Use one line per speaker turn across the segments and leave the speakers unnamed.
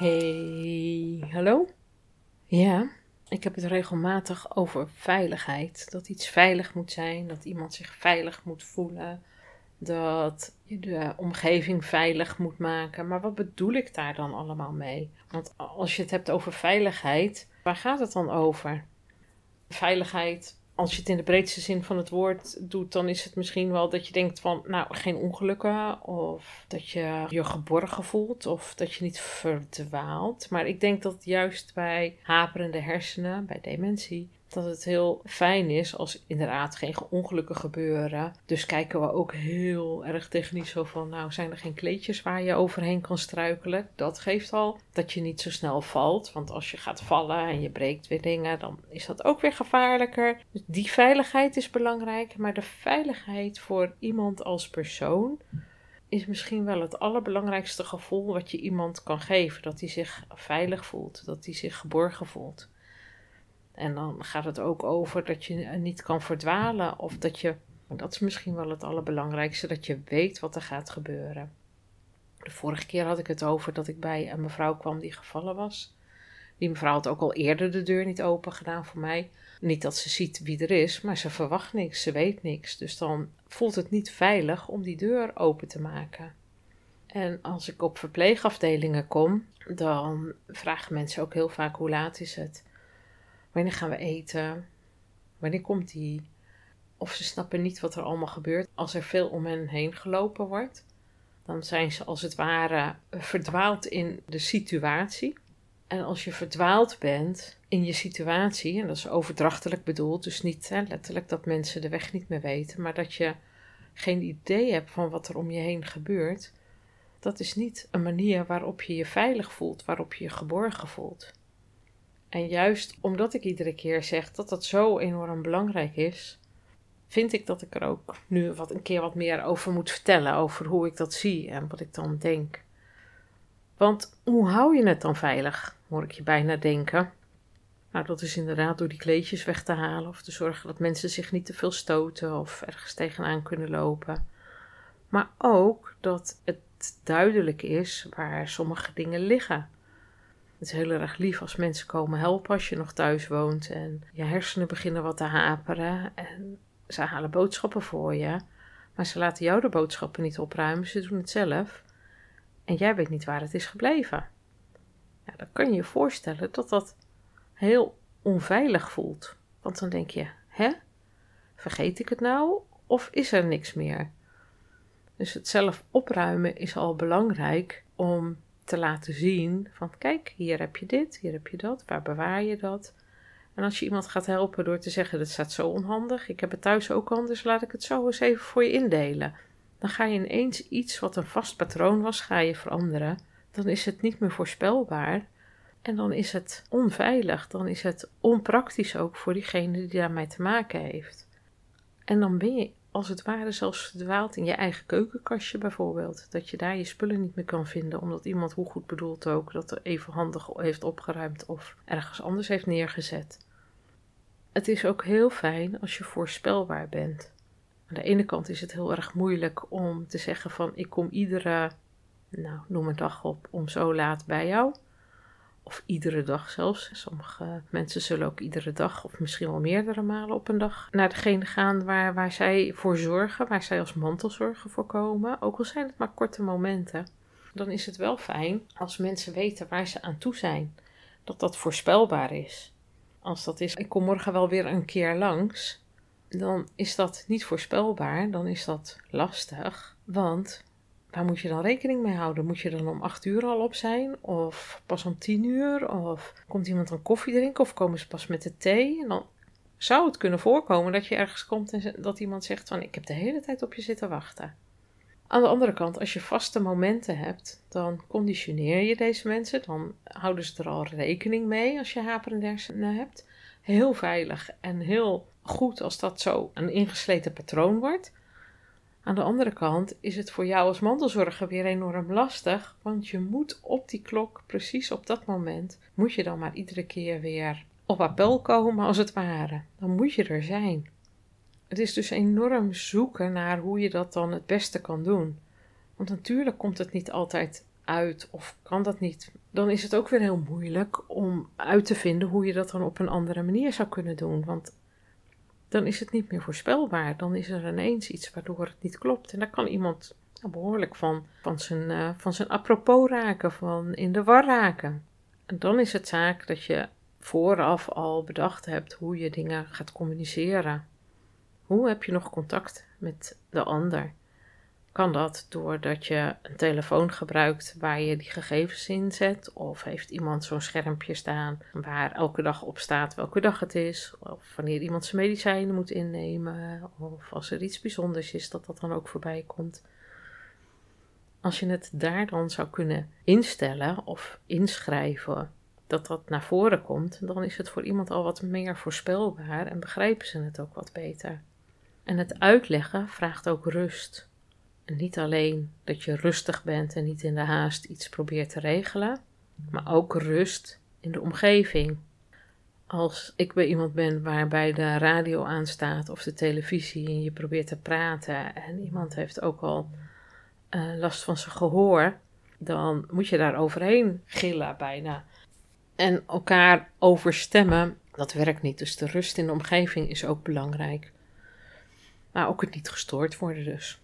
Hey, hallo? Ja, ik heb het regelmatig over veiligheid. Dat iets veilig moet zijn, dat iemand zich veilig moet voelen, dat je de omgeving veilig moet maken. Maar wat bedoel ik daar dan allemaal mee? Want als je het hebt over veiligheid, waar gaat het dan over? Veiligheid als je het in de breedste zin van het woord doet, dan is het misschien wel dat je denkt van, nou, geen ongelukken. Of dat je je geborgen voelt. Of dat je niet verdwaalt. Maar ik denk dat juist bij haperende hersenen, bij dementie, dat het heel fijn is als inderdaad geen ongelukken gebeuren. Dus kijken we ook heel erg technisch zo van, nou zijn er geen kleedjes waar je overheen kan struikelen. Dat geeft al dat je niet zo snel valt. Want als je gaat vallen en je breekt weer dingen, dan is dat ook weer gevaarlijker. Dus die veiligheid is belangrijk. Maar de veiligheid voor iemand als persoon is misschien wel het allerbelangrijkste gevoel wat je iemand kan geven. Dat hij zich veilig voelt, dat hij zich geborgen voelt. En dan gaat het ook over dat je niet kan verdwalen of dat je, dat is misschien wel het allerbelangrijkste, dat je weet wat er gaat gebeuren. De vorige keer had ik het over dat ik bij een mevrouw kwam die gevallen was. Die mevrouw had ook al eerder de deur niet open gedaan voor mij. Niet dat ze ziet wie er is, maar ze verwacht niks, ze weet niks. Dus dan voelt het niet veilig om die deur open te maken. En als ik op verpleegafdelingen kom, dan vragen mensen ook heel vaak hoe laat is het. Wanneer gaan we eten? Wanneer komt die? Of ze snappen niet wat er allemaal gebeurt. Als er veel om hen heen gelopen wordt, dan zijn ze als het ware verdwaald in de situatie. En als je verdwaald bent in je situatie, en dat is overdrachtelijk bedoeld, dus niet hè, letterlijk dat mensen de weg niet meer weten, maar dat je geen idee hebt van wat er om je heen gebeurt, dat is niet een manier waarop je je veilig voelt, waarop je je geborgen voelt. En juist omdat ik iedere keer zeg dat dat zo enorm belangrijk is, vind ik dat ik er ook nu wat een keer wat meer over moet vertellen. Over hoe ik dat zie en wat ik dan denk. Want hoe hou je het dan veilig, hoor ik je bijna denken. Nou, dat is inderdaad door die kleedjes weg te halen of te zorgen dat mensen zich niet te veel stoten of ergens tegenaan kunnen lopen. Maar ook dat het duidelijk is waar sommige dingen liggen. Het is heel erg lief als mensen komen helpen als je nog thuis woont. En je hersenen beginnen wat te haperen. En ze halen boodschappen voor je, maar ze laten jou de boodschappen niet opruimen, ze doen het zelf. En jij weet niet waar het is gebleven. Dan kan je je voorstellen dat dat heel onveilig voelt, want dan denk je, hè, vergeet ik het nou? Of is er niks meer? Dus het zelf opruimen is al belangrijk om te laten zien van kijk, hier heb je dit, hier heb je dat, waar bewaar je dat? En als je iemand gaat helpen door te zeggen dat staat zo onhandig, ik heb het thuis ook anders, laat ik het zo eens even voor je indelen. Dan ga je ineens iets wat een vast patroon was, ga je veranderen. Dan is het niet meer voorspelbaar. En dan is het onveilig, dan is het onpraktisch ook voor diegene die daarmee te maken heeft. En dan ben je als het ware zelfs verdwaald in je eigen keukenkastje bijvoorbeeld. Dat je daar je spullen niet meer kan vinden, omdat iemand, hoe goed bedoeld ook, dat er even handig heeft opgeruimd of ergens anders heeft neergezet. Het is ook heel fijn als je voorspelbaar bent. Aan de ene kant is het heel erg moeilijk om te zeggen van ik kom iedere, nou noem een dag op, om zo laat bij jou. Of iedere dag zelfs. Sommige mensen zullen ook iedere dag of misschien wel meerdere malen op een dag naar degene gaan waar, waar zij voor zorgen, waar zij als mantelzorger voor komen. Ook al zijn het maar korte momenten. Dan is het wel fijn als mensen weten waar ze aan toe zijn. Dat dat voorspelbaar is. Als dat is, ik kom morgen wel weer een keer langs, dan is dat niet voorspelbaar. Dan is dat lastig. Want waar moet je dan rekening mee houden? Moet je dan om acht uur al op zijn? Of pas om tien uur? Of komt iemand dan koffie drinken? Of komen ze pas met de thee? En dan zou het kunnen voorkomen dat je ergens komt en dat iemand zegt van ik heb de hele tijd op je zitten wachten. Aan de andere kant, als je vaste momenten hebt, dan conditioneer je deze mensen. Dan houden ze er al rekening mee als je haperende hersenen hebt. Heel veilig en heel goed als dat zo een ingesleten patroon wordt. Aan de andere kant is het voor jou als mantelzorger weer enorm lastig, want je moet op die klok, precies op dat moment, moet je dan maar iedere keer weer op appel komen als het ware. Dan moet je er zijn. Het is dus enorm zoeken naar hoe je dat dan het beste kan doen. Want natuurlijk komt het niet altijd uit of kan dat niet. Dan is het ook weer heel moeilijk om uit te vinden hoe je dat dan op een andere manier zou kunnen doen. Want dan is het niet meer voorspelbaar. Dan is er ineens iets waardoor het niet klopt. En daar kan iemand behoorlijk van, van, zijn, uh, van zijn apropos raken, van in de war raken. En dan is het zaak dat je vooraf al bedacht hebt hoe je dingen gaat communiceren. Hoe heb je nog contact met de ander? Kan dat doordat je een telefoon gebruikt waar je die gegevens in zet? Of heeft iemand zo'n schermpje staan waar elke dag op staat welke dag het is? Of wanneer iemand zijn medicijnen moet innemen? Of als er iets bijzonders is, dat dat dan ook voorbij komt. Als je het daar dan zou kunnen instellen of inschrijven dat dat naar voren komt, dan is het voor iemand al wat meer voorspelbaar en begrijpen ze het ook wat beter. En het uitleggen vraagt ook rust. Niet alleen dat je rustig bent en niet in de haast iets probeert te regelen, maar ook rust in de omgeving. Als ik bij iemand ben waarbij de radio aanstaat of de televisie en je probeert te praten en iemand heeft ook al uh, last van zijn gehoor, dan moet je daar overheen gillen bijna. En elkaar overstemmen, dat werkt niet. Dus de rust in de omgeving is ook belangrijk. Maar ook het niet gestoord worden dus.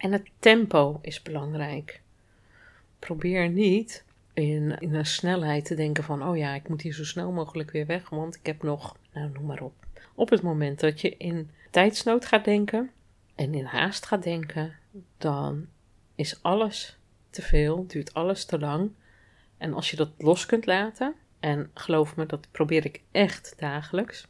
En het tempo is belangrijk. Probeer niet in, in een snelheid te denken van, oh ja, ik moet hier zo snel mogelijk weer weg, want ik heb nog, nou noem maar op. Op het moment dat je in tijdsnood gaat denken en in haast gaat denken, dan is alles te veel, duurt alles te lang. En als je dat los kunt laten, en geloof me, dat probeer ik echt dagelijks,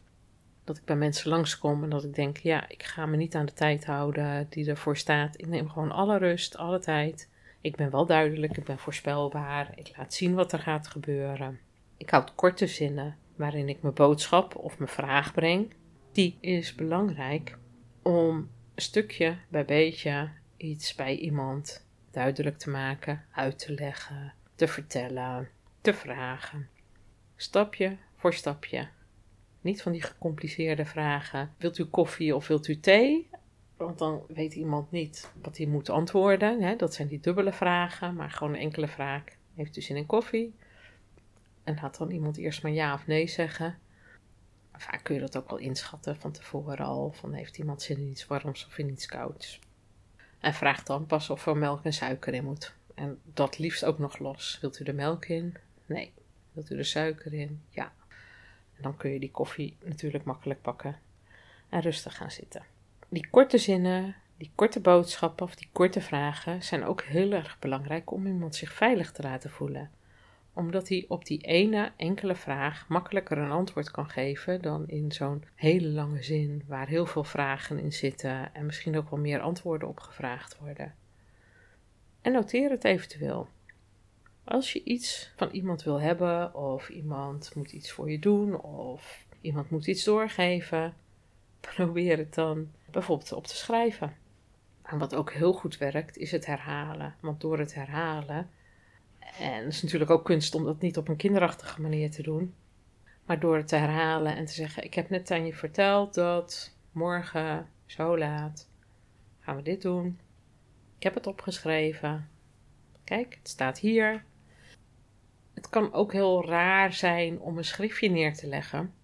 dat ik bij mensen langskom en dat ik denk, ja, ik ga me niet aan de tijd houden die ervoor staat. Ik neem gewoon alle rust, alle tijd. Ik ben wel duidelijk, ik ben voorspelbaar. Ik laat zien wat er gaat gebeuren. Ik houd korte zinnen waarin ik mijn boodschap of mijn vraag breng. Die is belangrijk om stukje bij beetje iets bij iemand duidelijk te maken, uit te leggen, te vertellen, te vragen. Stapje voor stapje. Niet van die gecompliceerde vragen. Wilt u koffie of wilt u thee? Want dan weet iemand niet wat hij moet antwoorden. Hè? Dat zijn die dubbele vragen, maar gewoon een enkele vraag. Heeft u zin in koffie? En laat dan iemand eerst maar ja of nee zeggen. Vaak kun je dat ook wel inschatten van tevoren al. Van heeft iemand zin in iets warms of in iets kouds? En vraag dan pas of er melk en suiker in moet. En dat liefst ook nog los. Wilt u er melk in? Nee. Wilt u er suiker in? Ja dan kun je die koffie natuurlijk makkelijk pakken en rustig gaan zitten. Die korte zinnen, die korte boodschappen of die korte vragen zijn ook heel erg belangrijk om iemand zich veilig te laten voelen. Omdat hij op die ene enkele vraag makkelijker een antwoord kan geven dan in zo'n hele lange zin waar heel veel vragen in zitten en misschien ook wel meer antwoorden op gevraagd worden. En noteer het eventueel. Als je iets van iemand wil hebben, of iemand moet iets voor je doen, of iemand moet iets doorgeven, probeer het dan bijvoorbeeld op te schrijven. En wat ook heel goed werkt, is het herhalen. Want door het herhalen, en het is natuurlijk ook kunst om dat niet op een kinderachtige manier te doen, maar door het te herhalen en te zeggen: Ik heb net aan je verteld dat morgen zo laat gaan we dit doen. Ik heb het opgeschreven. Kijk, het staat hier. Het kan ook heel raar zijn om een schriftje neer te leggen.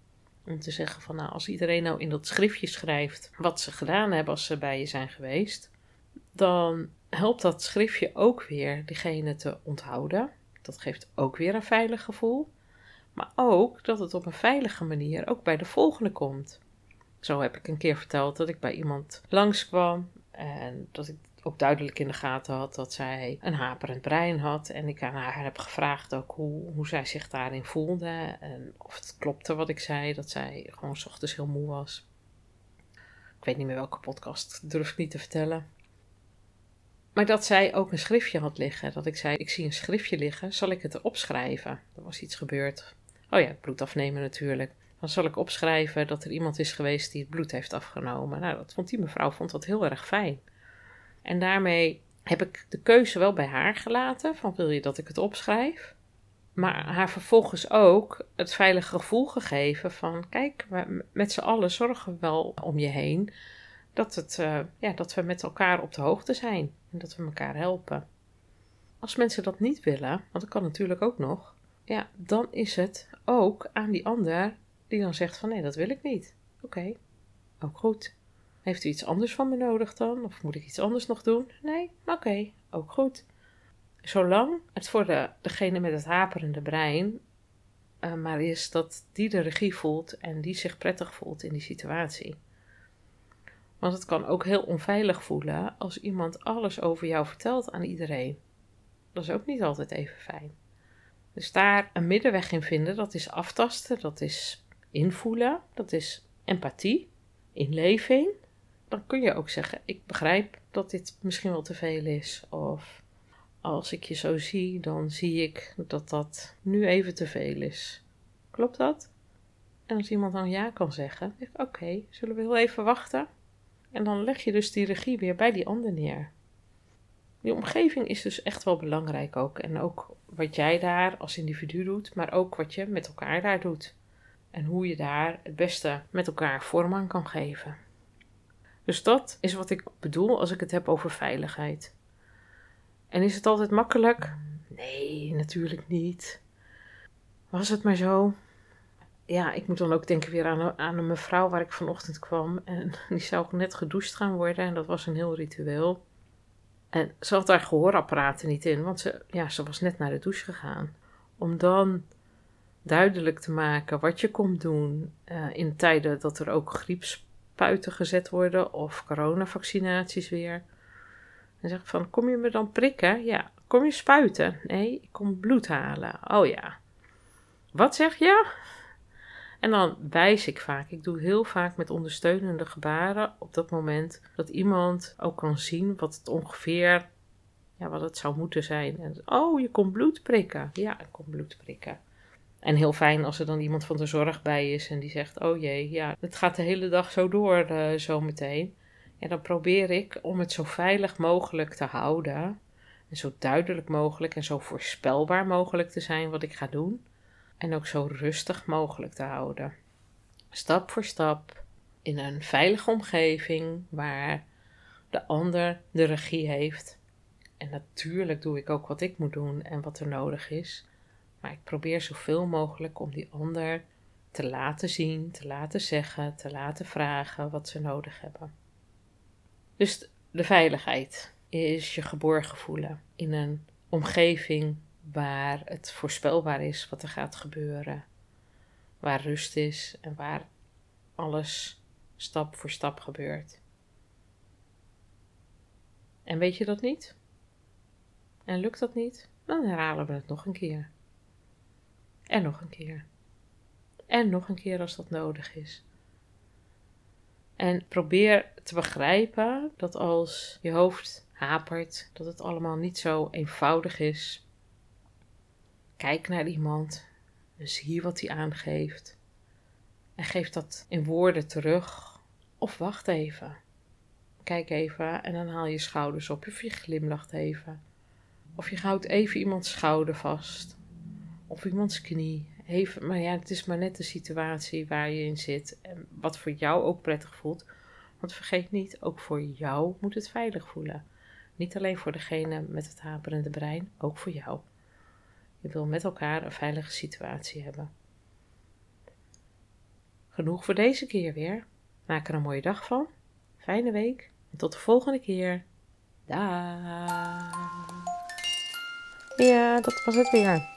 Om te zeggen van nou, als iedereen nou in dat schriftje schrijft wat ze gedaan hebben als ze bij je zijn geweest, dan helpt dat schriftje ook weer diegene te onthouden. Dat geeft ook weer een veilig gevoel. Maar ook dat het op een veilige manier ook bij de volgende komt. Zo heb ik een keer verteld dat ik bij iemand langskwam en dat ik ook duidelijk in de gaten had dat zij een haperend brein had. En ik aan haar heb gevraagd ook hoe, hoe zij zich daarin voelde. En of het klopte wat ik zei, dat zij gewoon s ochtends heel moe was. Ik weet niet meer welke podcast, durf ik niet te vertellen. Maar dat zij ook een schriftje had liggen. Dat ik zei, ik zie een schriftje liggen, zal ik het opschrijven? Er was iets gebeurd. Oh ja, bloed afnemen natuurlijk. Dan zal ik opschrijven dat er iemand is geweest die het bloed heeft afgenomen. Nou, dat vond die mevrouw vond dat heel erg fijn. En daarmee heb ik de keuze wel bij haar gelaten: van wil je dat ik het opschrijf? Maar haar vervolgens ook het veilige gevoel gegeven van: kijk, met z'n allen zorgen we wel om je heen. Dat, het, uh, ja, dat we met elkaar op de hoogte zijn en dat we elkaar helpen. Als mensen dat niet willen, want dat kan natuurlijk ook nog, ja, dan is het ook aan die ander die dan zegt van nee, dat wil ik niet. Oké, ook goed. Heeft u iets anders van me nodig dan? Of moet ik iets anders nog doen? Nee, oké, ook goed. Zolang het voor de, degene met het haperende brein uh, maar is dat die de regie voelt en die zich prettig voelt in die situatie. Want het kan ook heel onveilig voelen als iemand alles over jou vertelt aan iedereen. Dat is ook niet altijd even fijn. Dus daar een middenweg in vinden, dat is aftasten, dat is invoelen, dat is empathie, inleving. Dan kun je ook zeggen: Ik begrijp dat dit misschien wel te veel is. Of als ik je zo zie, dan zie ik dat dat nu even te veel is. Klopt dat? En als iemand dan ja kan zeggen, denk ik: Oké, zullen we heel even wachten? En dan leg je dus die regie weer bij die ander neer. Die omgeving is dus echt wel belangrijk ook. En ook wat jij daar als individu doet, maar ook wat je met elkaar daar doet. En hoe je daar het beste met elkaar vorm aan kan geven. Dus dat is wat ik bedoel als ik het heb over veiligheid. En is het altijd makkelijk? Nee, natuurlijk niet. Was het maar zo? Ja, ik moet dan ook denken weer aan, aan een mevrouw waar ik vanochtend kwam. En die zou net gedoucht gaan worden. En dat was een heel ritueel. En ze had daar gehoorapparaten niet in, want ze, ja, ze was net naar de douche gegaan. Om dan duidelijk te maken wat je komt doen uh, in tijden dat er ook griepspuiten gezet worden of coronavaccinaties weer. En zeg van, kom je me dan prikken? Ja. Kom je spuiten? Nee, ik kom bloed halen. Oh ja. Wat zeg je? En dan wijs ik vaak. Ik doe heel vaak met ondersteunende gebaren op dat moment dat iemand ook kan zien wat het ongeveer, ja, wat het zou moeten zijn. En, oh, je komt bloed prikken. Ja, ik kom bloed prikken. En heel fijn als er dan iemand van de zorg bij is en die zegt: Oh jee, ja, het gaat de hele dag zo door, uh, zo meteen. En dan probeer ik om het zo veilig mogelijk te houden. En zo duidelijk mogelijk en zo voorspelbaar mogelijk te zijn wat ik ga doen en ook zo rustig mogelijk te houden. Stap voor stap in een veilige omgeving waar de ander de regie heeft. En natuurlijk doe ik ook wat ik moet doen en wat er nodig is. Maar ik probeer zoveel mogelijk om die ander te laten zien, te laten zeggen, te laten vragen wat ze nodig hebben. Dus de veiligheid is je geborgen voelen in een omgeving waar het voorspelbaar is wat er gaat gebeuren, waar rust is en waar alles stap voor stap gebeurt. En weet je dat niet? En lukt dat niet? Dan herhalen we het nog een keer. En nog een keer. En nog een keer als dat nodig is. En probeer te begrijpen dat als je hoofd hapert, dat het allemaal niet zo eenvoudig is Kijk naar iemand, zie wat hij aangeeft en geef dat in woorden terug. Of wacht even. Kijk even en dan haal je schouders op of je glimlacht even. Of je houdt even iemands schouder vast. Of iemands knie. Maar ja, het is maar net de situatie waar je in zit. En wat voor jou ook prettig voelt. Want vergeet niet, ook voor jou moet het veilig voelen. Niet alleen voor degene met het haperende brein, ook voor jou. Je wil met elkaar een veilige situatie hebben. Genoeg voor deze keer weer. Maak er een mooie dag van. Fijne week. En tot de volgende keer. Daag. Ja, dat was het weer.